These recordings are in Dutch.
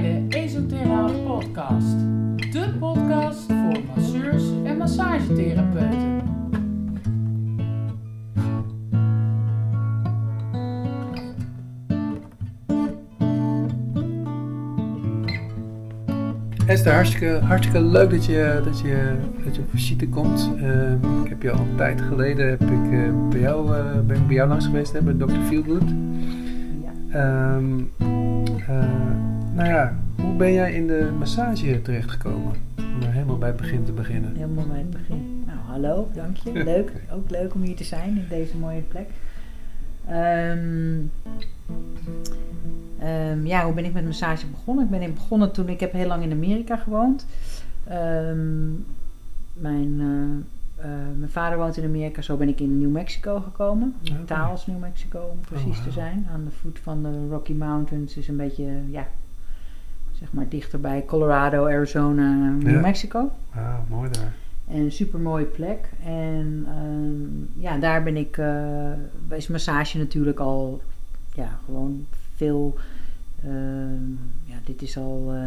bij de Esoterra Podcast. De podcast voor masseurs en massagetherapeuten. Esther, hartstikke, hartstikke leuk dat je, dat je, dat je op visite komt. Ehm, ik heb je al een tijd geleden heb ik, eh, bij jou, eh, ben ik bij jou langs geweest, hè, bij Dr. Feelgood. Ja. Ehm, eh, nou ja, hoe ben jij in de massage terechtgekomen? Om er helemaal bij het begin te beginnen. Helemaal bij het begin. Nou, hallo, dank je. Leuk, ook leuk om hier te zijn in deze mooie plek. Ehm, ehm, ja, hoe ben ik met massage begonnen? Ik ben in begonnen toen ik heb heel lang in Amerika gewoond. Ehm, mijn, eh, eh, mijn vader woont in Amerika, zo ben ik in New Mexico gekomen. Taals, New Mexico om precies wauw. te zijn. Aan de voet van de Rocky Mountains is een beetje, ja, zeg maar dichter bij Colorado, Arizona, New Ja. Mexico. Ah, mooi daar. En een super mooie plek. En ehm, ja, daar ben ik. eh is massage natuurlijk al. Ja, gewoon veel. ehm, ja, dit is al. eh,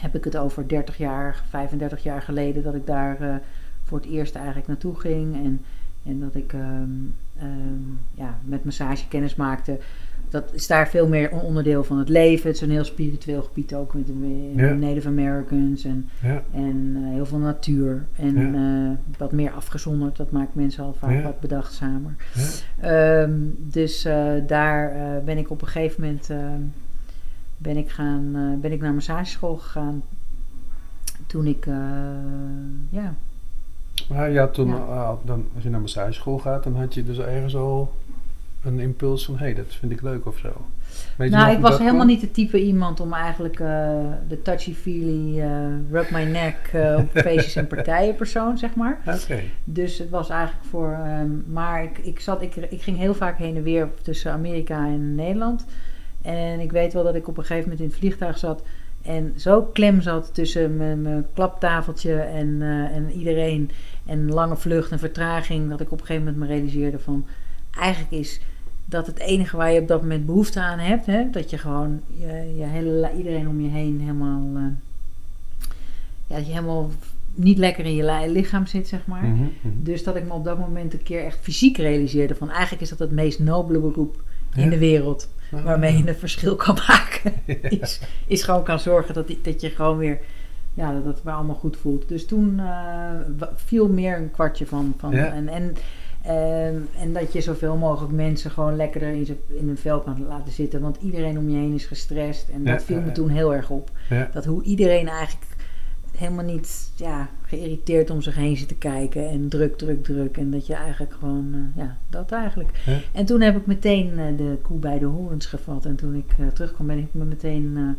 heb ik het over 30 jaar, 35 jaar geleden dat ik daar eh, voor het eerst eigenlijk naartoe ging. En, en dat ik ehm, ja, met massage kennis maakte. Dat is daar veel meer een onderdeel van het leven. Het is een heel spiritueel gebied ook met de Ja. Native Americans. En Ja, en eh, heel veel natuur. En Ja. eh, wat meer afgezonderd. Dat maakt mensen al vaak wat bedachtzamer. Ehm, dus eh, daar ben ik op een gegeven moment... ben, ik gaan, ben ik naar massageschool gegaan. Toen ik... ja, Maar ja, toen, dan, als je naar massageschool gaat, dan had je dus ergens al een impuls van, hé, hey, dat vind ik leuk of zo. Weet nou, ik was helemaal niet de type iemand om eigenlijk eh, de touchy-feely, eh rub my neck eh, op feestjes en partijen persoon, zeg maar. Oké. Dus het was eigenlijk voor. ehm, maar ik, ik, zat, ik, ik ging heel vaak heen en weer tussen Amerika en Nederland. En ik weet wel dat ik op een gegeven moment in het vliegtuig zat. En zo klem zat tussen mijn, mijn klaptafeltje en, en iedereen. En lange vlucht en vertraging. Dat ik op een gegeven moment me realiseerde van. Eigenlijk is dat het enige waar je op dat moment behoefte aan hebt. Hè? Dat je gewoon je, je hele, iedereen om je heen helemaal. eh, ja, dat je helemaal niet lekker in je li- lichaam zit, zeg maar. Mhm, mhm. Dus dat ik me op dat moment een keer echt fysiek realiseerde van eigenlijk is dat het meest nobele beroep in de wereld Ah. waarmee je een verschil kan maken. Is, is gewoon kan zorgen dat, dat je gewoon weer, ja, dat het allemaal goed voelt. Dus toen eh, viel meer een kwartje van. van Ja. en, en, ehm, en dat je zoveel mogelijk mensen gewoon lekker in, in hun vel kan laten zitten. Want iedereen om je heen is gestrest. En Ja, dat viel me ja. toen heel erg op. Ja. Dat hoe iedereen eigenlijk helemaal niet ja, geïrriteerd om zich heen zit te kijken. En druk, druk, druk. En dat je eigenlijk gewoon, eh, ja, dat eigenlijk. En toen heb ik meteen eh, de koe bij de horens gevat. En toen ik eh, terugkwam ben ik me meteen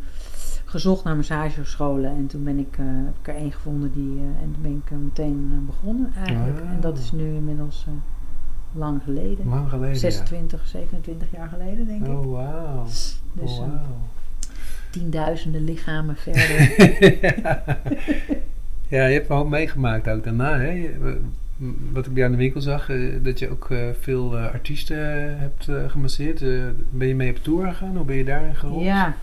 gezocht naar massagescholen. En toen ben ik, eh, heb ik er één gevonden die, eh, en toen ben ik eh, meteen begonnen eigenlijk. Ah. En dat is nu inmiddels lang geleden. Lang geleden, 26, 27 jaar geleden denk ik. Oh, wauw. Dus oh, wauw. tienduizenden lichamen verder. ja, je hebt wel meegemaakt ook daarna, hè? Wat ik bij in de winkel zag, dat je ook veel artiesten hebt gemasseerd. Ben je mee op tour gegaan? Hoe ben je daarin gerold? Ja.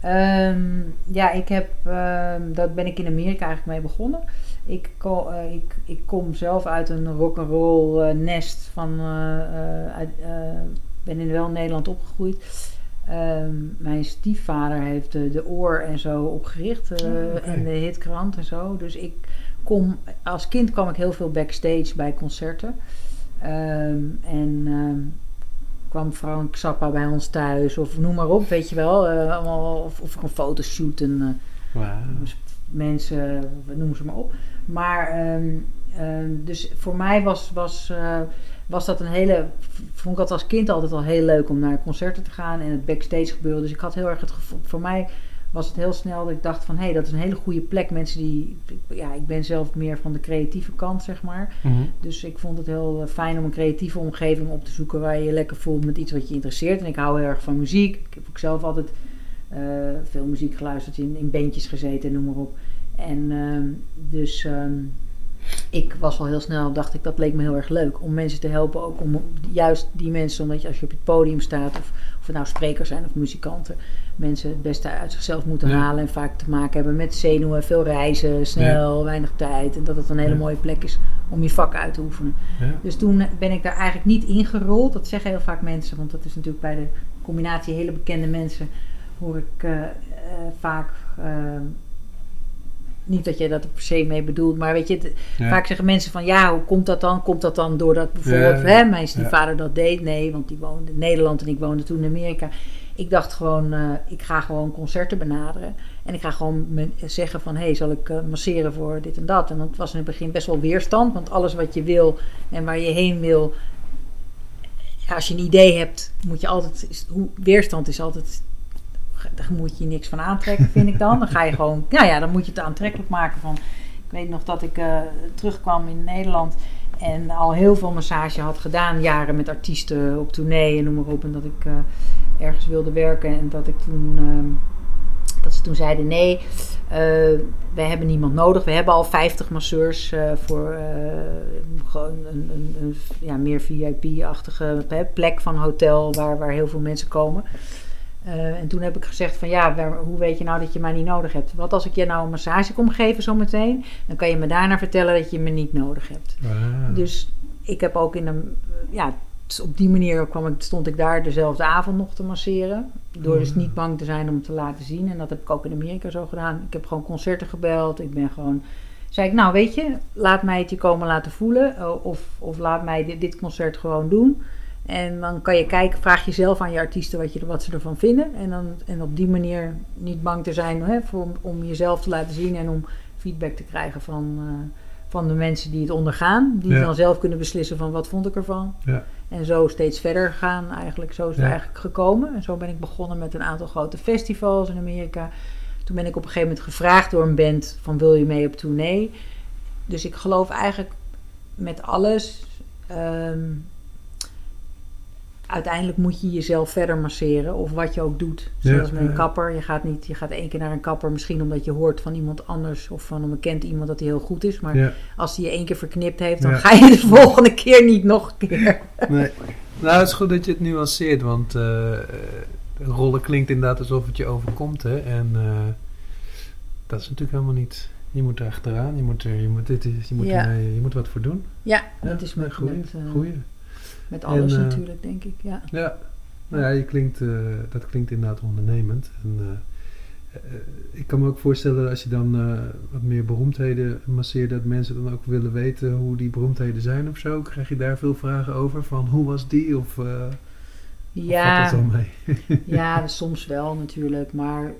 Ehm, ja, ik heb, ehm, dat ben ik in Amerika eigenlijk mee begonnen. Ik, ko- eh, ik, ik kom zelf uit een rock'n'roll eh, nest van, eh, ben in wel Nederland opgegroeid. Ehm, mijn stiefvader heeft de, de oor en zo opgericht eh, Oh, en de hitkrant en zo. Dus ik kom, als kind kwam ik heel veel backstage bij concerten. En kwam Frank Zappa bij ons thuis of noem maar op, weet je wel. eh, of, of een fotoshoot en eh, Wauw. dus mensen, noem ze maar op. Maar ehm, ehm, dus voor mij was, was, eh, was dat een hele. Vond ik dat als kind altijd al heel leuk om naar concerten te gaan en het backstage gebeuren. Dus ik had heel erg het gevoel. Voor mij was het heel snel dat ik dacht van hé, hey, dat is een hele goede plek. Mensen die. Ja, ik ben zelf meer van de creatieve kant, zeg maar. Mhm. Dus ik vond het heel eh, fijn om een creatieve omgeving op te zoeken waar je je lekker voelt met iets wat je interesseert. En ik hou heel erg van muziek. Ik heb ook zelf altijd eh, veel muziek geluisterd, in, in bandjes gezeten, noem maar op. En ehm, dus, ehm, ik was al heel snel, dacht ik, dat leek me heel erg leuk. Om mensen te helpen, ook om juist die mensen, omdat je als je op het podium staat, of, of het nou sprekers zijn of muzikanten, mensen het beste uit zichzelf moeten Ja. halen en vaak te maken hebben met zenuwen, veel reizen, snel, weinig tijd. En dat het een hele Ja. mooie plek is om je vak uit te oefenen. Dus toen ben ik daar eigenlijk niet ingerold. Dat zeggen heel vaak mensen, want dat is natuurlijk bij de combinatie hele bekende mensen, hoor ik eh, eh, vaak. eh, niet dat je dat er per se mee bedoelt, maar weet je, het- Ja. vaak zeggen mensen van ja, hoe komt dat dan? Komt dat dan doordat bijvoorbeeld Ja, hè, mijn ja. vader dat deed? Nee, want die woonde in Nederland en ik woonde toen in Amerika. Ik dacht gewoon, eh, ik ga gewoon concerten benaderen. En ik ga gewoon me- zeggen van, hé, hey, zal ik eh, masseren voor dit en dat? En dat was in het begin best wel weerstand. Want alles wat je wil en waar je heen wil... ja, als je een idee hebt, moet je altijd... Is, hoe, weerstand is altijd... Daar moet je niks van aantrekken, vind ik dan. Dan ga je gewoon... Nou ja, dan moet je het aantrekkelijk maken van... Ik weet nog dat ik eh, terugkwam in Nederland... En al heel veel massage had gedaan, jaren met artiesten op tournee en noem maar op. En dat ik eh, ergens wilde werken en dat ik toen, ehm, dat ze toen zeiden nee, eh, we hebben niemand nodig. We hebben al 50 masseurs voor gewoon een, een, een ja, meer VIP-achtige plek van hotel waar, waar heel veel mensen komen. Eh, en toen heb ik gezegd van ja, waar- hoe weet je nou dat je mij niet nodig hebt? Wat als ik je nou een massage kom geven zometeen? Dan kan je me daarna vertellen dat je me niet nodig hebt. Ah. Dus ik heb ook in een, ja, op die manier kwam ik, stond ik daar dezelfde avond nog te masseren. Door dus Oh. niet bang te zijn om te laten zien. En dat heb ik ook in Amerika zo gedaan. Ik heb gewoon concerten gebeld. Ik ben gewoon, zei ik, nou weet je, laat mij het je komen laten voelen. eh, Of, of laat mij dit, dit concert gewoon doen. En dan kan je kijken, vraag jezelf aan je artiesten wat, je, wat ze ervan vinden. En, dan, en op die manier niet bang te zijn hè, voor, om jezelf te laten zien en om feedback te krijgen van, eh, van de mensen die het ondergaan. Die Ja. dan zelf kunnen beslissen van wat vond ik ervan. Ja. En zo steeds verder gaan eigenlijk. Zo is het Ja. eigenlijk gekomen. En zo ben ik begonnen met een aantal grote festivals in Amerika. Toen ben ik op een gegeven moment gevraagd door een band van wil je mee op tournee. Dus ik geloof eigenlijk met alles. ehm, uiteindelijk moet je jezelf verder masseren. Of wat je ook doet. Ja, Zoals met een kapper. Je gaat niet, je gaat één keer naar een kapper. Misschien omdat je hoort van iemand anders. Of van een bekend iemand dat hij heel goed is. Maar Ja. als hij je één keer verknipt heeft. Dan Ja. ga je de volgende keer niet nog een keer. Nee. Nou, het is goed dat je het nuanceert, want eh, eh, rollen klinkt inderdaad alsof het je overkomt, hè. En eh, dat is natuurlijk helemaal niet... Je moet er achteraan, je moet er, je moet, dit, je moet, je moet wat voor doen. Ja, dat is met, eh, goeie. Met alles En, eh, natuurlijk, denk ik. Ja. Ja, nou ja, je klinkt, eh, dat klinkt inderdaad ondernemend. En, eh, ik kan me ook voorstellen als je dan wat meer beroemdheden masseert, dat mensen dan ook willen weten hoe die beroemdheden zijn of zo. Krijg je daar veel vragen over? Van hoe was die? Of, of valt Ja, dat wel mee? ja, soms wel natuurlijk, maar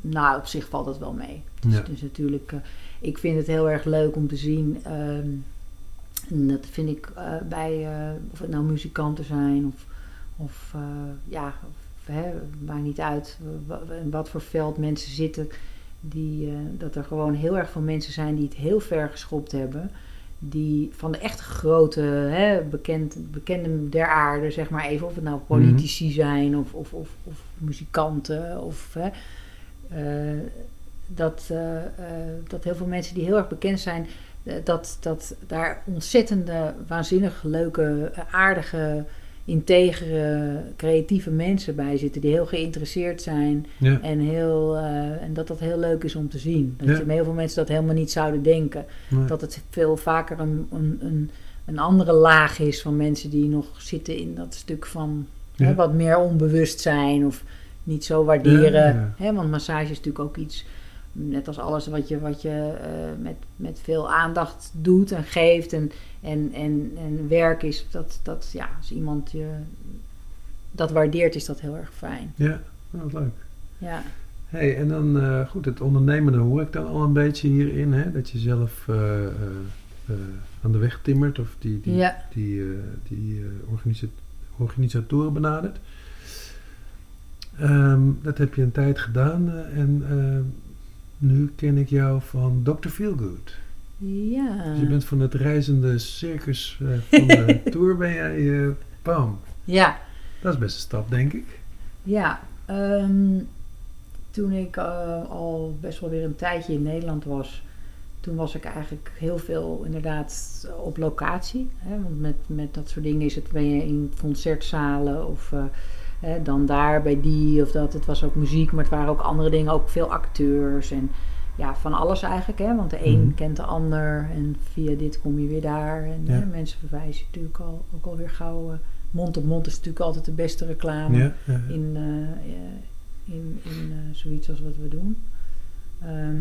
nou, op zich valt het wel mee. Dus Ja. natuurlijk, ik vind het heel erg leuk om te zien. ehm, en dat vind ik eh, bij, eh, of het nou muzikanten zijn of, of eh, ja, of, hè, maakt niet uit in wat voor veld mensen zitten. Die, dat er gewoon heel erg veel mensen zijn die het heel ver geschopt hebben. Die van de echt grote, hè, bekend, bekende der aarde, zeg maar even. Of het nou politici zijn of, of, of, of muzikanten. Of, hè, dat, dat heel veel mensen die heel erg bekend zijn, dat, dat daar ontzettende, waanzinnig leuke, eh, aardige, integere, creatieve mensen bij zitten die heel geïnteresseerd zijn Ja, en, heel, eh, en dat dat heel leuk is om te zien. Dat Ja. heel veel mensen dat helemaal niet zouden denken. nee. Dat het veel vaker een, een, een, een andere laag is van mensen die nog zitten in dat stuk van Ja. hè, wat meer onbewust zijn of niet zo waarderen. Hè, want massage is natuurlijk ook iets, net als alles wat je, wat je eh, met, met veel aandacht doet en geeft en, en, en, en werk is, dat, dat ja, als iemand je dat waardeert, is dat heel erg fijn. ja, nou, wat leuk. Ja, Hey, en dan, eh, goed, het ondernemende hoor ik dan al een beetje hierin, hè? Dat je zelf eh, aan de weg timmert of die, die, ja. die, die organisa- organisatoren benadert. Ehm, dat heb je een tijd gedaan en nu ken ik jou van Dr. Feelgood. ja. Dus je bent van het reizende circus eh, van de tour, ben jij, eh bam. ja. Dat is best een stap, denk ik. Ja, ehm, toen ik eh, al best wel weer een tijdje in Nederland was, toen was ik eigenlijk heel veel inderdaad op locatie. Hè, want met, met dat soort dingen is het, ben je in concertzalen of eh, hè, dan daar bij die of dat. Het was ook muziek, maar het waren ook andere dingen, ook veel acteurs en ja, van alles eigenlijk. Hè, want de een Mhm. kent de ander en via dit kom je weer daar. En Ja. hè, mensen verwijzen natuurlijk al, ook alweer gauw. eh, mond op mond is natuurlijk altijd de beste reclame Ja, ja, ja. in, eh, eh, in, in eh, zoiets als wat we doen. Ehm,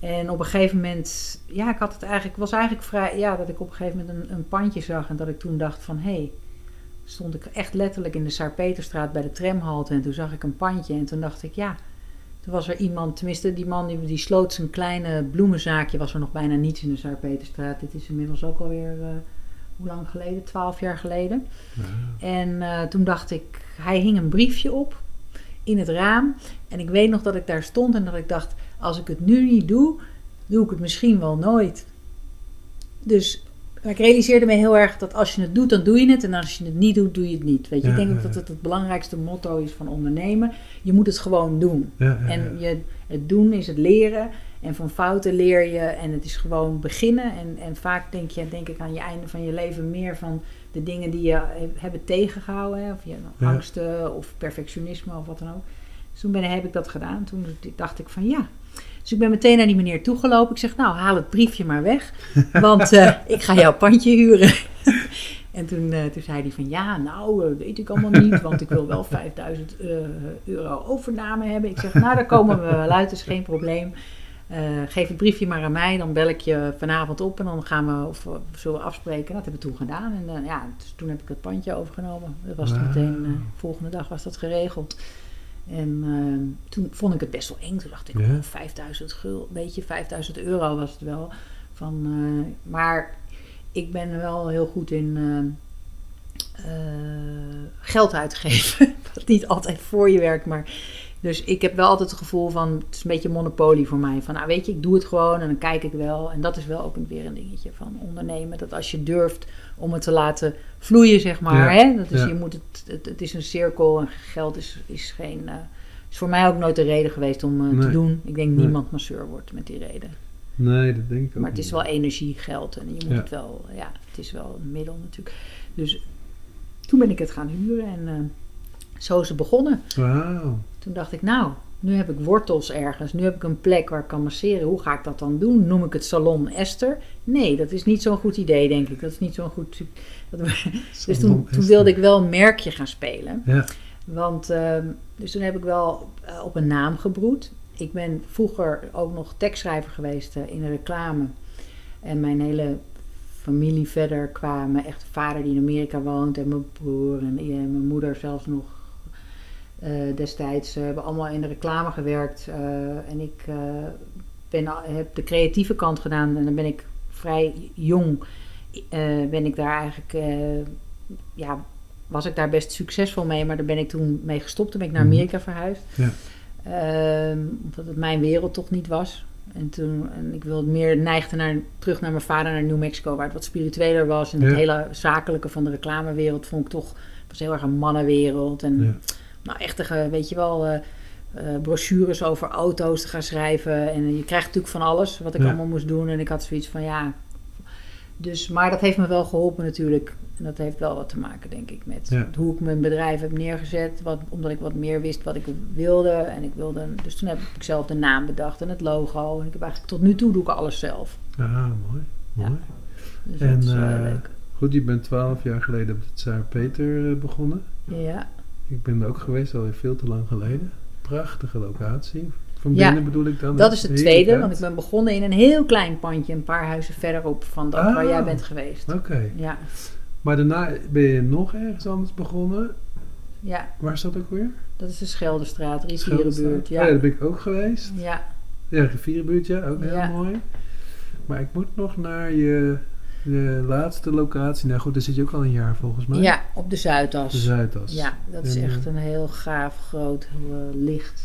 en op een gegeven moment, ja, ik had het eigenlijk, was eigenlijk vrij, ja, dat ik op een gegeven moment een, een pandje zag en dat ik toen dacht van, hé, hey, stond ik echt letterlijk in de Saar-Peterstraat bij de tramhalte en toen zag ik een pandje en toen dacht ik, ja, toen was er iemand, tenminste die man die, die sloot zijn kleine bloemenzaakje, was er nog bijna niets in de Saar-Peterstraat. Dit is inmiddels ook alweer, eh hoe lang geleden? Twaalf jaar geleden. Ja. En eh, toen dacht ik, hij hing een briefje op in het raam. En ik weet nog dat ik daar stond en dat ik dacht, als ik het nu niet doe, doe ik het misschien wel nooit. Dus maar ik realiseerde me heel erg dat als je het doet, dan doe je het. En als je het niet doet, doe je het niet. Weet je, Ja, ik denk ja, dat het het belangrijkste motto is van ondernemen. Je moet het gewoon doen. En je, het doen is het leren. En van fouten leer je. En het is gewoon beginnen. En, en vaak denk, je, denk ik aan je einde van je leven meer van de dingen die je he- hebben tegengehouden. Hè? Of je angsten of perfectionisme of wat dan ook. Dus toen ben, heb ik dat gedaan. Toen dacht ik van ja. Dus ik ben meteen naar die meneer toegelopen. Ik zeg nou haal het briefje maar weg. Want eh, ik ga jouw pandje huren. En toen, eh, toen zei hij van ja, nou, eh, weet ik allemaal niet, want ik wil wel 5000 eh, euro overname hebben. Ik zeg, nou, daar komen we wel uit, is geen probleem. Eh, geef het briefje maar aan mij, dan bel ik je vanavond op en dan gaan we, of zullen we afspreken. Dat hebben we toen gedaan en ja, dus toen heb ik het pandje overgenomen. Dat was toen Wauw. meteen, eh, volgende dag was dat geregeld. En eh, toen vond ik het best wel eng. Toen dacht ik, Ja. oh, 5000 gul, weet je, 5000 euro was het wel. Van, eh, maar ik ben wel heel goed in eh, eh, geld uitgeven. Wat niet altijd voor je werkt, maar... Dus ik heb wel altijd het gevoel van, het is een beetje monopolie voor mij. Van, nou weet je, ik doe het gewoon en dan kijk ik wel. En dat is wel ook weer een dingetje van ondernemen. Dat als je durft om het te laten vloeien, zeg maar. Ja, Hè? Dat is, ja. je moet het, het, het is een cirkel en geld is, is geen... eh, is voor mij ook nooit de reden geweest om eh, te doen. Ik denk Nee. niemand masseur wordt met die reden. Nee, dat denk ik ook Maar het is wel energie, geld. En je moet Ja. het wel, ja, het is wel een middel natuurlijk. Dus toen ben ik het gaan huren en eh, zo is het begonnen. Wauw. Toen dacht ik, nou, nu heb ik wortels ergens. Nu heb ik een plek waar ik kan masseren. Hoe ga ik dat dan doen? Noem ik het salon Esther? Nee, dat is niet zo'n goed idee, denk ik. Dat is niet zo'n goed... Dat, dus toen, toen wilde ik wel een merkje gaan spelen. Ja, Want, ehm, dus toen heb ik wel eh, op een naam gebroed. Ik ben vroeger ook nog tekstschrijver geweest eh, in de reclame. En mijn hele familie verder qua mijn echte vader die in Amerika woont en mijn broer en eh, mijn moeder zelfs nog eh, destijds. eh, hebben allemaal in de reclame gewerkt. eh, en ik ben, heb de creatieve kant gedaan en dan ben ik vrij jong. ben ik daar eigenlijk, ja, was ik daar best succesvol mee, maar daar ben ik toen mee gestopt. Toen ben ik naar Mhm. Amerika verhuisd. Ja. Ehm, omdat het mijn wereld toch niet was. En toen, en ik wilde meer neigde naar, terug naar mijn vader, naar New Mexico, waar het wat spiritueler was. En het hele zakelijke van de reclamewereld vond ik toch, was heel erg een mannenwereld. En Ja. Nou, echt, weet je wel, eh, eh, brochures over auto's te gaan schrijven. En je krijgt natuurlijk van alles wat ik Ja. allemaal moest doen. En ik had zoiets van, ja... Dus, maar dat heeft me wel geholpen natuurlijk. En dat heeft wel wat te maken, denk ik, met Ja. hoe ik mijn bedrijf heb neergezet. Wat, omdat ik wat meer wist wat ik wilde. En ik wilde. Dus toen heb ik zelf de naam bedacht en het logo. En ik heb eigenlijk tot nu toe doe ik alles zelf. Ah, mooi. Ja. mooi. Dus En, dat is wel eh, leuk. Goed, je bent twaalf jaar geleden op het Saar Peter begonnen. Ja. Ik ben er ook geweest, alweer veel te lang geleden. Prachtige locatie. Van Ja, binnen bedoel ik dan. Dat is de tweede, uit. want ik ben begonnen in een heel klein pandje, een paar huizen verderop van dat waar Ah. jij bent geweest. Oké. Ja, Maar daarna ben je nog ergens anders begonnen. ja, Waar is dat ook weer? dat is de Scheldestraat. Rivierenbuurt. Oh ja, Ja. daar ben ik ook geweest. Ja, Ja, Rivierenbuurt, ja, ook heel Ja. mooi. Maar ik moet nog naar je, je laatste locatie. Nou goed, daar zit je ook al een jaar volgens mij. ja, op de De Zuidas. Zuidas. Ja, dat is echt eh, een heel gaaf, groot, eh, licht.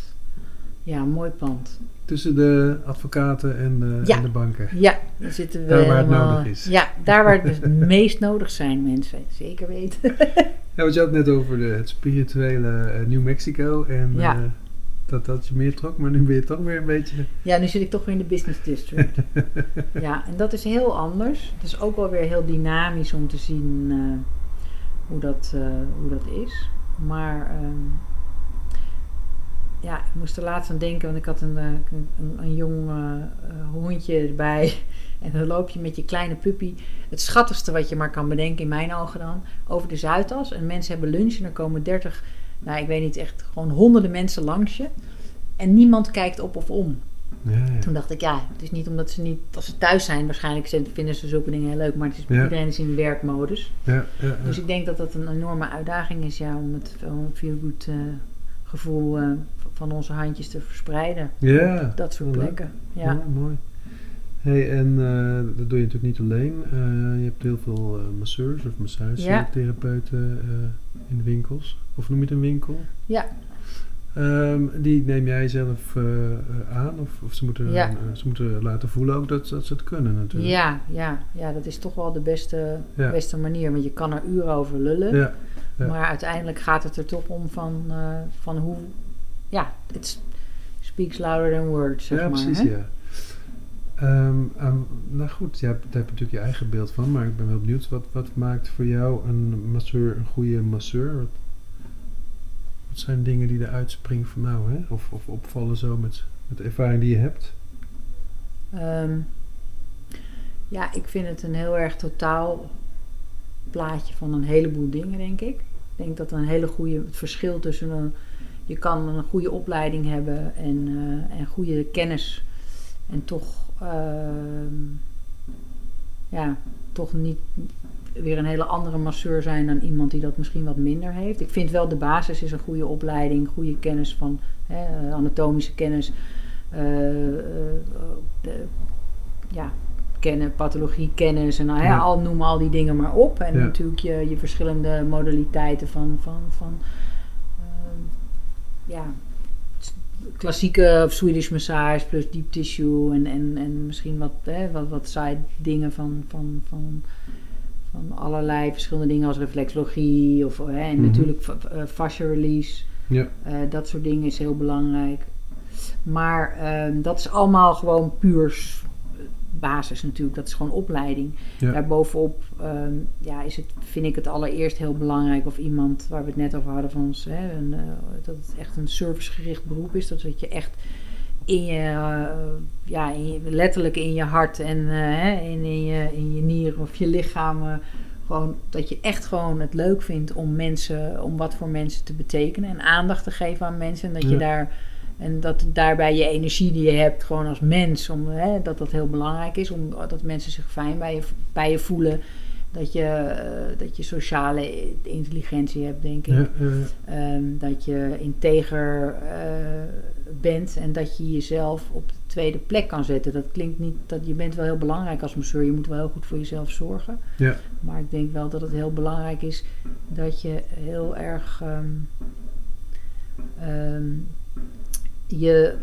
Ja, mooi pand. Tussen de advocaten en, Ja. en de banken. Ja, daar zitten we Daar waar het nodig is. Ja, daar waar het dus meest nodig zijn, mensen. Zeker weten. Ja, want je had net over de, het spirituele eh, New Mexico. En Ja. Dat, dat je meer trok, maar nu ben je toch weer een beetje... Ja, nu zit ik toch weer in de business district. ja, en dat is heel anders. Het is ook wel weer heel dynamisch om te zien uh, hoe, dat, uh, hoe dat is. Maar um, ja, ik moest er laatst aan denken, want ik had een, een, een jong uh, hondje erbij. En dan loop je met je kleine puppy, het schattigste wat je maar kan bedenken in mijn ogen dan, over de Zuidas. En mensen hebben lunch en er komen 30, nou ik weet niet echt, gewoon honderden mensen langs je. En niemand kijkt op of om. Ja, ja. Toen dacht ik, ja, het is niet omdat ze niet, als ze thuis zijn, waarschijnlijk vinden ze zulke dingen heel leuk, maar het is, Ja. iedereen is in werkmodus. Ja, ja, ja. Dus ik denk dat dat een enorme uitdaging is, ja, om het om een feel-good eh, gevoel eh, van onze handjes te verspreiden. Ja, Op dat soort plekken. Ja, mooi. Hey, en eh, dat doe je natuurlijk niet alleen. Eh, je hebt heel veel eh, masseurs of massagetherapeuten eh, in winkels. Of noem je het een winkel? Ja. Ehm, die neem jij zelf aan? Of, of ze, moeten, Ja. ze moeten laten voelen ook dat, dat ze het kunnen natuurlijk. Ja, ja, ja, dat is toch wel de beste, Ja. beste manier. Want je kan er uren over lullen. Ja, ja. Maar uiteindelijk gaat het er toch om van, van hoe... Ja, it speaks louder than words, zeg ja maar. precies, hè? ja. Ehm, nou goed, je hebt, natuurlijk je eigen beeld van, maar ik ben wel benieuwd, wat, wat maakt voor jou een masseur een goede masseur? Wat, zijn dingen die eruit springen van nou, hè? Of, of opvallen zo met, met de ervaring die je hebt? Ehm, ja, ik vind het een heel erg totaal plaatje van een heleboel dingen, denk ik. Ik denk dat een hele goede, het verschil tussen een, je kan een goede opleiding hebben en, eh, en goede kennis en toch, ja, toch niet weer een hele andere masseur zijn dan iemand die dat misschien wat minder heeft. Ik vind wel de basis is een goede opleiding, goede kennis van hè, anatomische kennis, eh, eh, de, ja, kennen, pathologie, kennis en hè, Ja. al, noem al die dingen maar op. En Ja. natuurlijk je, je verschillende modaliteiten van, van, van ehm, ja, klassieke of Swedish massage plus deep tissue en, en, en misschien wat, hè, wat, wat side dingen van, van, van, van allerlei verschillende dingen als reflexologie of, hè, en Mhm. natuurlijk eh, fascia release. Ja, Eh, dat soort dingen is heel belangrijk. Maar ehm, dat is allemaal gewoon puur s- basis natuurlijk. Dat is gewoon opleiding. ja, Daarbovenop ehm, ja, is het, vind ik het allereerst heel belangrijk of iemand, waar we het net over hadden, van ons, hè, een, eh, dat het echt een servicegericht beroep is. Dat, dat je echt in je, eh, ja, in je- letterlijk in je hart en eh, hè, in, in, je, in je nieren of je lichaam. gewoon, dat je echt gewoon het leuk vindt om mensen, om wat voor mensen te betekenen en aandacht te geven aan mensen. En dat je daar en dat daarbij je energie die je hebt, gewoon als mens, om, hè, dat dat heel belangrijk is. Omdat mensen zich fijn bij je, bij je voelen. Dat je, eh, dat je sociale intelligentie hebt, denk ik. ja, ja, ja. Ehm, dat je integer eh, bent en dat je jezelf op de tweede plek kan zetten. Dat klinkt niet, dat je bent wel heel belangrijk als masseur. Je moet wel heel goed voor jezelf zorgen. Ja. Maar ik denk wel dat het heel belangrijk is dat je heel erg ehm, ehm, je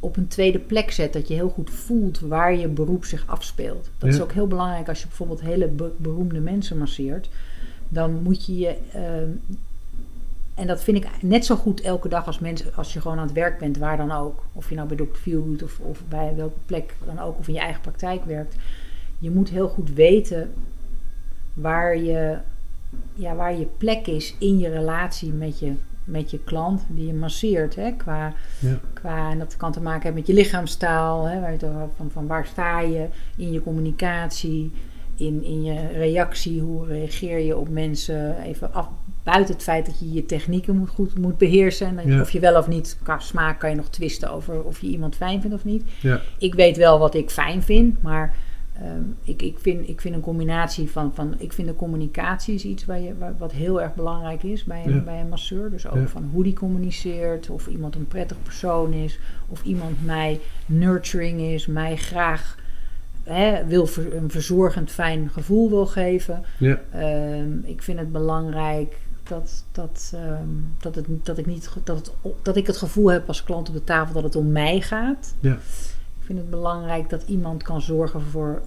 op een tweede plek zet. Dat je heel goed voelt waar je beroep zich afspeelt. Dat is ook heel belangrijk als je bijvoorbeeld hele be- beroemde mensen masseert. Dan moet je je. ehm, en dat vind ik net zo goed elke dag als, mensen, als je gewoon aan het werk bent, waar dan ook. Of je nou bij Dr. Feelgood of, of bij welke plek dan ook, of in je eigen praktijk werkt. Je moet heel goed weten waar je, ja, waar je plek is in je relatie met je, met je klant die je masseert. Hè, qua, Ja. qua, en dat kan te maken hebben met je lichaamstaal. Hè, waar je van, van waar sta je in je communicatie, in, in je reactie. Hoe reageer je op mensen? Even af, buiten het feit dat je je technieken moet, goed moet beheersen. En dat je- Ja. Of je wel of niet, qua smaak kan je nog twisten over of je iemand fijn vindt of niet. Ja. Ik weet wel wat ik fijn vind, maar ehm, ik, ik, vind, ik vind een combinatie van, van ik vind de communicatie is iets waar je, waar, wat heel erg belangrijk is bij een, Ja. bij een masseur. Dus ook Ja. van hoe die communiceert, of iemand een prettig persoon is, of iemand mij nurturing is, mij graag hè, wil ver- een verzorgend fijn gevoel wil geven. Ja. Ehm, ik vind het belangrijk dat, dat, ehm, dat, het, dat, ik niet, dat, het, dat ik het gevoel heb als klant op de tafel dat het om mij gaat. Ja. Ik vind het belangrijk dat iemand kan zorgen voor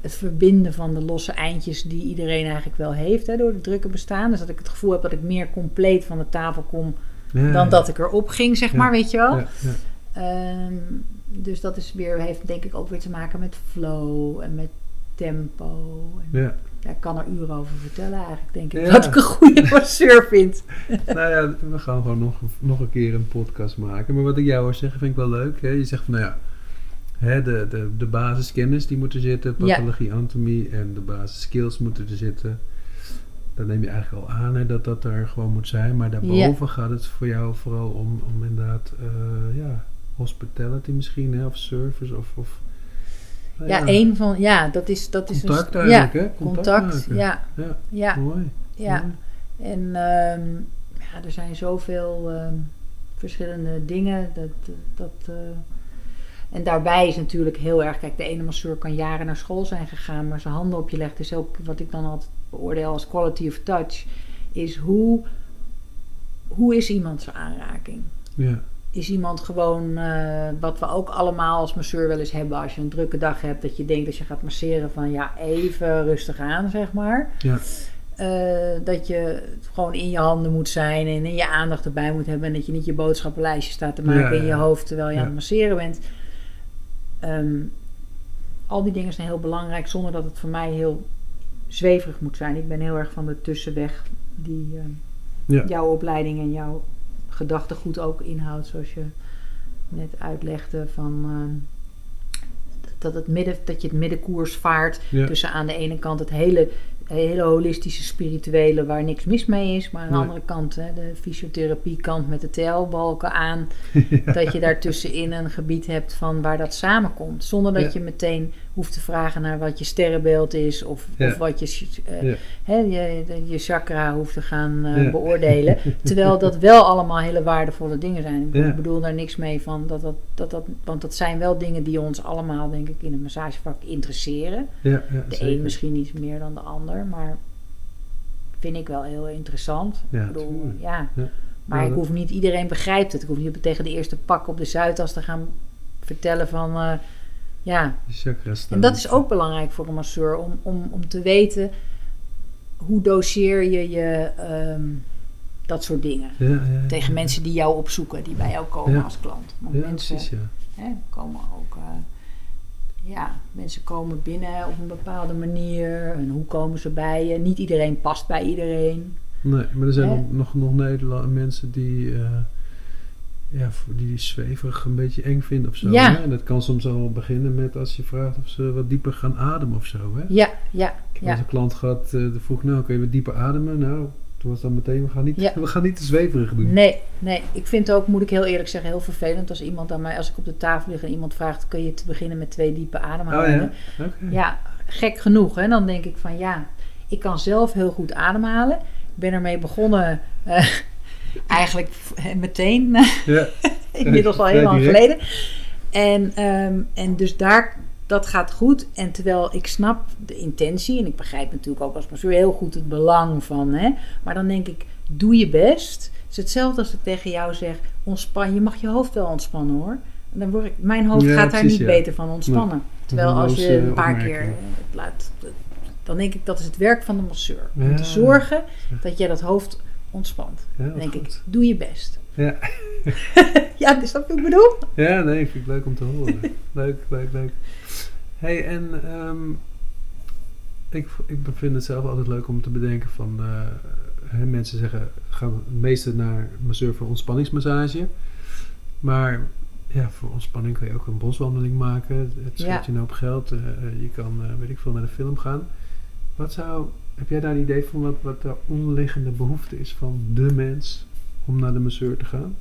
het verbinden van de losse eindjes die iedereen eigenlijk wel heeft hè, door het drukke bestaan. Dus dat ik het gevoel heb dat ik meer compleet van de tafel kom Ja, dan ja. dat ik erop ging, zeg Ja. maar, weet je wel. Ehm, dus dat is weer, heeft denk ik ook weer te maken met flow en met tempo. En, Ja. Ja, ik kan er uren over vertellen eigenlijk, denk ik. Ja. Dat ik een goede masseur vind. nou ja, we gaan gewoon nog, nog een keer een podcast maken. Maar wat ik jou hoor zeggen, vind ik wel leuk. Hè? Je zegt van, nou ja, hè, de, de, de basiskennis die moet er zitten. Pathologie, anatomie en de basisskills moeten er zitten. Dan neem je eigenlijk al aan hè, dat dat er gewoon moet zijn. Maar daarboven gaat het voor jou vooral om, om inderdaad, eh, ja, hospitality misschien, hè, of service of... of Ja, één van, ja, dat is, dat is Contact een... eigenlijk, ja, hè? contact, ja, Ja, ja, mooi. ja. mooi. En ehm, ja, er zijn zoveel ehm, verschillende dingen. Dat, dat, eh, en daarbij is natuurlijk heel erg... Kijk, de ene masseur kan jaren naar school zijn gegaan... maar zijn handen op je legt is ook wat ik dan altijd beoordeel als quality of touch... is hoe, hoe is iemand zijn aanraking? Ja, Is iemand gewoon, eh, wat we ook allemaal als masseur wel eens hebben... als je een drukke dag hebt, dat je denkt dat je gaat masseren... van ja, even rustig aan, zeg maar... ja, Eh, dat je gewoon in je handen moet zijn en in je aandacht erbij moet hebben. En dat je niet je boodschappenlijstje staat te maken Ja, in je hoofd terwijl je Ja. aan het masseren bent. Ehm, al die dingen zijn heel belangrijk zonder dat het voor mij heel zweverig moet zijn. Ik ben heel erg van de tussenweg die ehm, Ja. jouw opleiding en jouw gedachtegoed ook inhoudt. Zoals je net uitlegde van... ehm, dat, het midden, dat je het middenkoers vaart ja. tussen aan de ene kant het hele, hele holistische spirituele waar niks mis mee is. Maar aan de Nee. andere kant hè, de fysiotherapie kant met de TL-balken aan. Dat je daartussenin een gebied hebt van waar dat samenkomt. Zonder dat Ja. je meteen hoeft te vragen naar wat je sterrenbeeld is. Of, Ja. of wat je, eh, Ja. je, je chakra hoeft te gaan eh, Ja. beoordelen. Terwijl dat wel allemaal hele waardevolle dingen zijn. Ik bedoel daar niks mee van. Dat dat, dat dat, want dat zijn wel dingen die ons allemaal denk ik in het massagevak interesseren. Ja, ja, De zeker. een misschien iets meer dan de ander, maar vind ik wel heel interessant. Ja, ik bedoel, ja. Maar Ja, ik hoef niet, iedereen begrijpt het. Ik hoef niet tegen de eerste pak op de Zuidas te gaan vertellen van, eh, ja. En dat is ook belangrijk voor een masseur, om, om, om te weten hoe doseer je je ehm, dat soort dingen. Ja, ja, Tegen mensen die jou opzoeken, die bij jou komen als klant. Want Ja, mensen, precies, ja. Hè, komen ook, eh, ja, mensen komen binnen op een bepaalde manier. En hoe komen ze bij je? Niet iedereen past bij iedereen. Nee, maar er zijn Hè? nog, nog, nog Nederland mensen die, eh, ja, die zweverig een beetje eng vinden of zo. Ja. Hè? En dat kan soms al beginnen met als je vraagt of ze wat dieper gaan ademen of zo. Hè? Ja, ja, Ik heb ja. een klant gehad, eh, die vroeg nou, kun je wat dieper ademen? Nou, toen was dan meteen, we gaan niet, Ja. we gaan niet te zweverig doen. Nee, nee, ik vind het ook, moet ik heel eerlijk zeggen, heel vervelend als iemand aan mij, als ik op de tafel lig en iemand vraagt, kun je te beginnen met twee diepe Oh ademhalingen? ja? Oké. Ja, gek genoeg. Hè? Dan denk ik van ja, ik kan zelf heel goed ademhalen. Ik ben ermee begonnen eh, eigenlijk meteen, Ja. inmiddels al heel lang direct. geleden. En, ehm, en dus daar, dat gaat goed. En terwijl ik snap de intentie, en ik begrijp natuurlijk ook als masseur heel goed het belang van, hè, maar dan denk ik, doe je best. Het is hetzelfde als ik tegen jou zeg, ontspan, je mag je hoofd wel ontspannen hoor. En dan word ik, mijn hoofd Ja, gaat daar niet ja. beter van ontspannen. Terwijl als je een paar keer laat, dan denk ik dat is het werk van de masseur. Om te zorgen dat jij dat hoofd ontspant. Ja, denk ik, doe je best. Ja. ja, is dat wat ik bedoel? Ja, nee, vind ik leuk om te horen. leuk, leuk, leuk. hey, en ehm, ik, ik vind het zelf altijd leuk om te bedenken van... eh, hè, mensen zeggen, gaan het meeste naar masseur voor ontspanningsmassage. Maar ja, voor ontspanning kan je ook een boswandeling maken. Het scheelt Ja. je een hoop geld. eh, eh, je kan, weet ik veel, naar de film gaan. Wat zou... Heb jij daar een idee van wat, wat de onderliggende behoefte is van de mens om naar de masseur te gaan?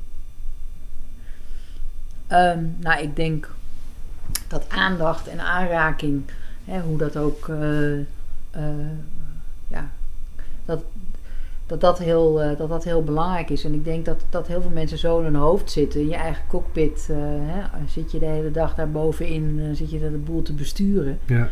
Ehm, nou, ik denk dat aandacht en aanraking, hè, hoe dat ook, eh, eh, ja, dat dat, dat, heel, eh, dat dat heel belangrijk is. En ik denk dat, dat heel veel mensen zo in hun hoofd zitten, in je eigen cockpit. hè, zit je de hele dag daar bovenin, zit je de boel te besturen. Ja,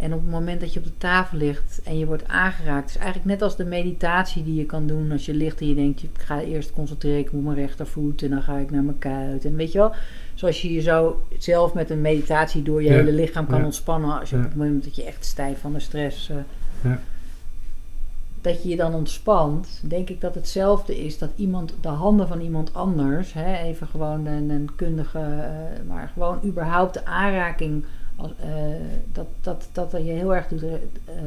En op het moment dat je op de tafel ligt en je wordt aangeraakt, is eigenlijk net als de meditatie die je kan doen als je ligt en je denkt, ik ga eerst concentreren, ik moet mijn rechtervoet en dan ga ik naar mijn kuit. En weet je wel, zoals je je zo zelf met een meditatie door je Ja. hele lichaam kan Ja. ontspannen als je Ja. op het moment dat je echt stijf van de stress. Ja. dat je je dan ontspant, denk ik dat hetzelfde is dat iemand, de handen van iemand anders, hè, even gewoon een, een kundige, eh, maar gewoon überhaupt de aanraking, als, eh, dat, dat, dat je heel erg doet, eh,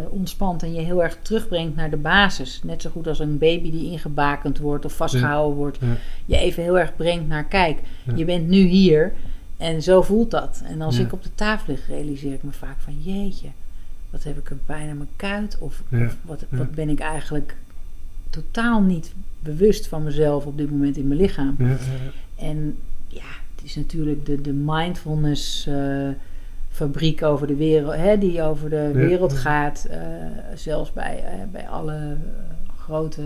ontspant en je heel erg terugbrengt naar de basis. Net zo goed als een baby die ingebakend wordt of vastgehouden wordt, Ja. je even heel erg brengt naar kijk, Ja. je bent nu hier en zo voelt dat. En als ik op de tafel lig, realiseer ik me vaak van jeetje, wat heb ik een pijn aan mijn kuit? Of, wat, wat ben ik eigenlijk totaal niet bewust van mezelf op dit moment in mijn lichaam? En ja, het is natuurlijk de, de mindfulness eh, fabriek over de wereld, hè, die over de Ja, wereld gaat. eh, zelfs bij, eh, bij alle eh, grote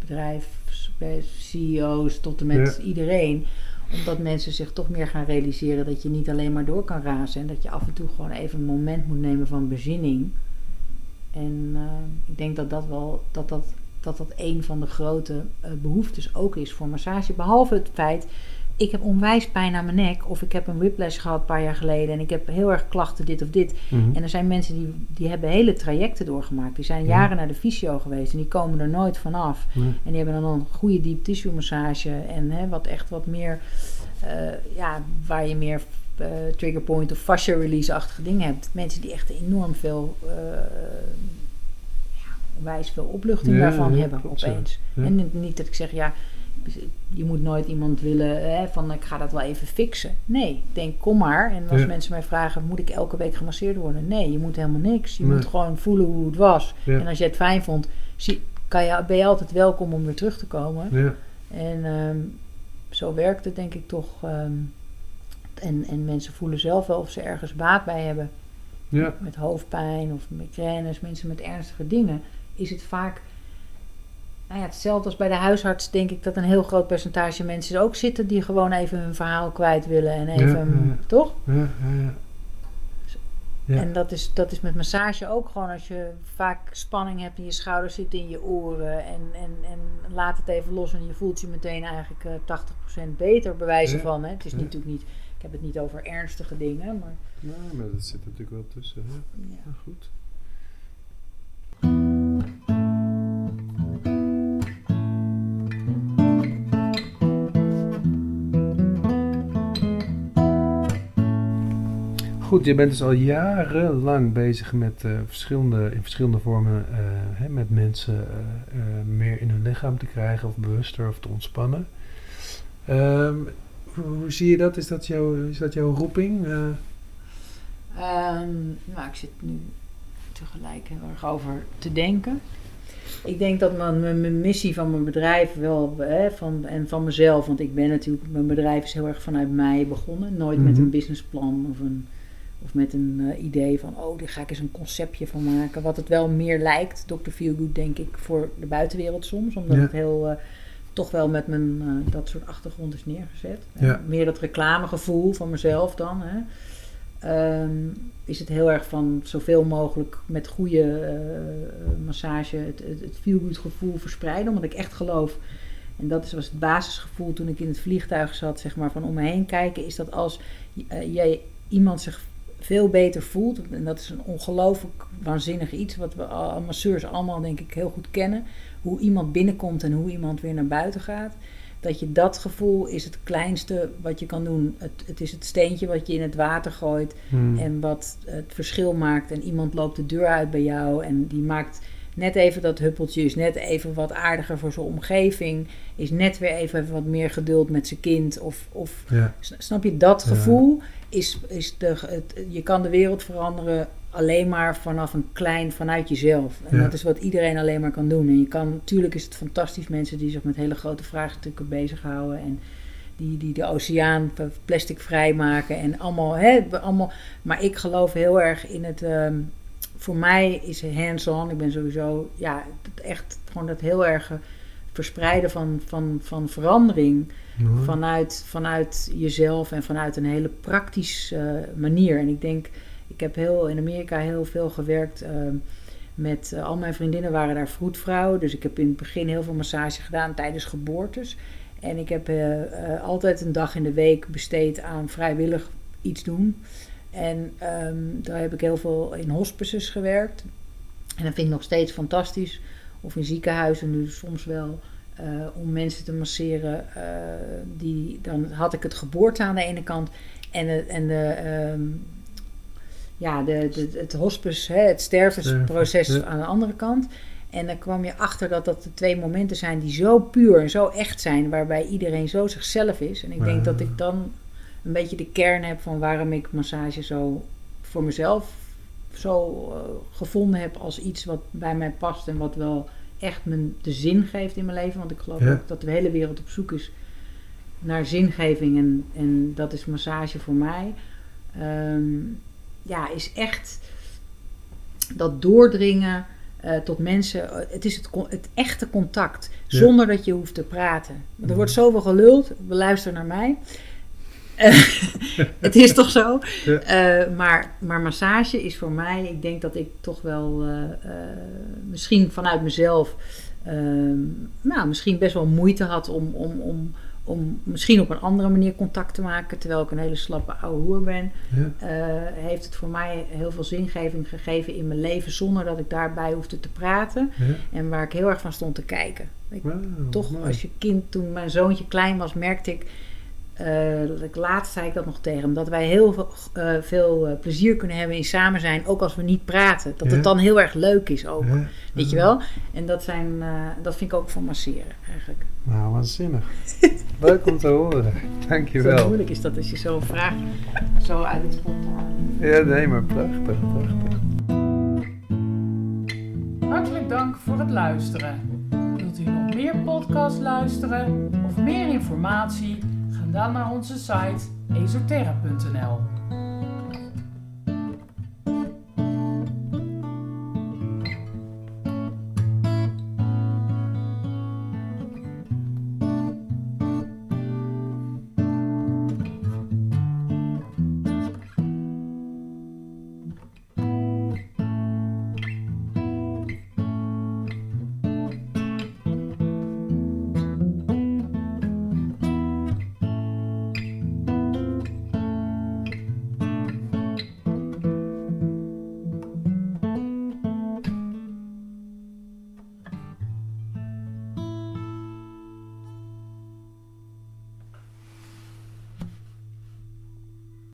bedrijven, bij CEO's tot en met Ja. iedereen. Omdat mensen zich toch meer gaan realiseren dat je niet alleen maar door kan razen. En dat je af en toe gewoon even een moment moet nemen van bezinning. En ik denk dat dat wel dat dat, dat, dat een van de grote eh, behoeftes ook is voor massage. Behalve het feit, ik heb onwijs pijn aan mijn nek. Of ik heb een whiplash gehad een paar jaar geleden. En ik heb heel erg klachten dit of dit. Mhm. En er zijn mensen die, die hebben hele trajecten doorgemaakt. Die zijn Ja. jaren naar de fysio geweest. En die komen er nooit vanaf. Nee. En die hebben dan een goede deep tissue massage. En hè, wat echt wat meer, eh, ja, waar je meer eh, trigger point of fascia release-achtige dingen hebt. Mensen die echt enorm veel, eh ja, onwijs veel opluchting daarvan hebben opeens. En niet dat ik zeg, ja, je moet nooit iemand willen hè, van ik ga dat wel even fixen. Nee, ik denk kom maar. En als Ja. mensen mij vragen, moet ik elke week gemasseerd worden? Nee, je moet helemaal niks. Je Nee. moet gewoon voelen hoe het was. Ja. En als je het fijn vond, zie, kan je, ben je altijd welkom om weer terug te komen. Ja. En ehm, zo werkt het denk ik toch. ehm, en, en mensen voelen zelf wel of ze ergens baat bij hebben. Ja. Met hoofdpijn of migraines, mensen met ernstige dingen. Is het vaak nou ja, hetzelfde als bij de huisarts, denk ik dat een heel groot percentage mensen er ook zitten die gewoon even hun verhaal kwijt willen. En even, ja, ja. toch? Ja, ja, ja. Ja. En dat is, dat is met massage ook gewoon als je vaak spanning hebt in je schouders, zit in je oren en, en, en laat het even los en je voelt je meteen eigenlijk eh 80% beter bewijzen Ja. van. Hè? Het is Ja. natuurlijk niet, ik heb het niet over ernstige dingen, maar Nee, maar dat zit natuurlijk wel tussen. Ja. Ja, goed. Goed, je bent dus al jarenlang bezig met eh, verschillende, in verschillende vormen eh, hè, met mensen eh, meer in hun lichaam te krijgen of bewuster of te ontspannen. Ehm, hoe, zie je dat? Is dat, jouw, is dat jouw roeping? Eh, Ehm, nou, ik zit nu tegelijk heel erg over te denken. Ik denk dat mijn, mijn, mijn missie van mijn bedrijf wel, hè, van, en van mezelf, want ik ben natuurlijk, mijn bedrijf is heel erg vanuit mij begonnen. Nooit met Mhm. een businessplan of, een, of met een eh, idee van, oh, daar ga ik eens een conceptje van maken. Wat het wel meer lijkt, Dr. Feelgood, denk ik, voor de buitenwereld soms. Omdat Ja. het heel, eh, toch wel met mijn, eh, dat soort achtergrond is neergezet. Ja. Meer dat reclamegevoel van mezelf dan, hè. Ehm, is het heel erg van zoveel mogelijk met goede massage het, het, het feel-good gevoel verspreiden. Omdat ik echt geloof, en dat is- was het basisgevoel toen ik in het vliegtuig zat, zeg maar, van om me heen kijken, is dat als jij iemand zich veel beter voelt, en dat is een ongelooflijk waanzinnig iets, wat we al- masseurs allemaal denk ik heel goed kennen, hoe iemand binnenkomt en hoe iemand weer naar buiten gaat dat je dat gevoel is het kleinste wat je kan doen. Het, het is het steentje wat je in het water gooit hmm. en wat het verschil maakt. En iemand loopt de deur uit bij jou en die maakt net even dat huppeltje, is net even wat aardiger voor zijn omgeving, is net weer even wat meer geduld met zijn kind. Of, of ja. snap je, dat Ja. gevoel is, is de, het, je kan de wereld veranderen alleen maar vanaf een klein, vanuit jezelf. En Ja. dat is wat iedereen alleen maar kan doen. En je kan, natuurlijk is het fantastisch mensen die zich met hele grote vraagstukken bezighouden en die, die de oceaan v- plasticvrij maken en allemaal, hè, allemaal. Maar ik geloof heel erg in het. ehm, voor mij is hands-on. Ik ben sowieso, ja, het echt gewoon dat heel erg verspreiden van, van, van verandering vanuit, vanuit jezelf en vanuit een hele praktische eh, manier. En ik denk, ik heb heel, in Amerika heel veel gewerkt ehm, met, eh, al mijn vriendinnen waren daar vroedvrouwen. Dus ik heb in het begin heel veel massage gedaan tijdens geboortes. En ik heb eh, eh, altijd een dag in de week besteed aan vrijwillig iets doen. En ehm, daar heb ik heel veel in hospices gewerkt. En dat vind ik nog steeds fantastisch of in ziekenhuizen nu soms wel. eh, om mensen te masseren. eh, die, dan had ik het geboorte aan de ene kant en de, en de, ehm, ja, de, de, het hospice, hè, het stervensproces ja. aan de andere kant. En dan kwam je achter dat dat de twee momenten zijn die zo puur en zo echt zijn, waarbij iedereen zo zichzelf is. En ik denk Ja. dat ik dan een beetje de kern heb van waarom ik massage zo voor mezelf zo eh, gevonden heb als iets wat bij mij past en wat wel echt me de zin geeft in mijn leven. Want ik geloof Ja. ook dat de hele wereld op zoek is naar zingeving en, en dat is massage voor mij. Ehm, ja, is echt dat doordringen eh, tot mensen. eh, Het is het, het echte contact, Ja. zonder dat je hoeft te praten. Er Mhm. wordt zoveel geluld, beluister naar mij. Eh, het is toch zo? Ja. Eh, maar, maar massage is voor mij, ik denk dat ik toch wel eh, misschien vanuit mezelf, nou, misschien best wel moeite had om, om, om, om misschien op een andere manier contact te maken, terwijl ik een hele slappe oude hoer ben. Ja. heeft het voor mij heel veel zingeving gegeven in mijn leven, zonder dat ik daarbij hoefde te praten. Ja. En waar ik heel erg van stond te kijken. Ik, toch, mooi. als je kind, toen mijn zoontje klein was, merkte ik. Eh, dat ik laatst zei ik dat nog tegen hem. Dat wij heel veel, eh, veel eh, plezier kunnen hebben in samen zijn, ook als we niet praten. Dat Ja. het dan heel erg leuk is ook. Ja. Weet je wel? En dat, zijn, eh, dat vind ik ook van masseren eigenlijk. Nou, waanzinnig. Leuk om te horen. Zo Dankjewel. moeilijk is dat als je zo'n vraag zo uit het spontaan. Ja, nee, maar prachtig, prachtig. Hartelijk dank voor het luisteren. Wilt u nog meer podcasts luisteren of meer informatie? Dan naar onze site esoterra.nl.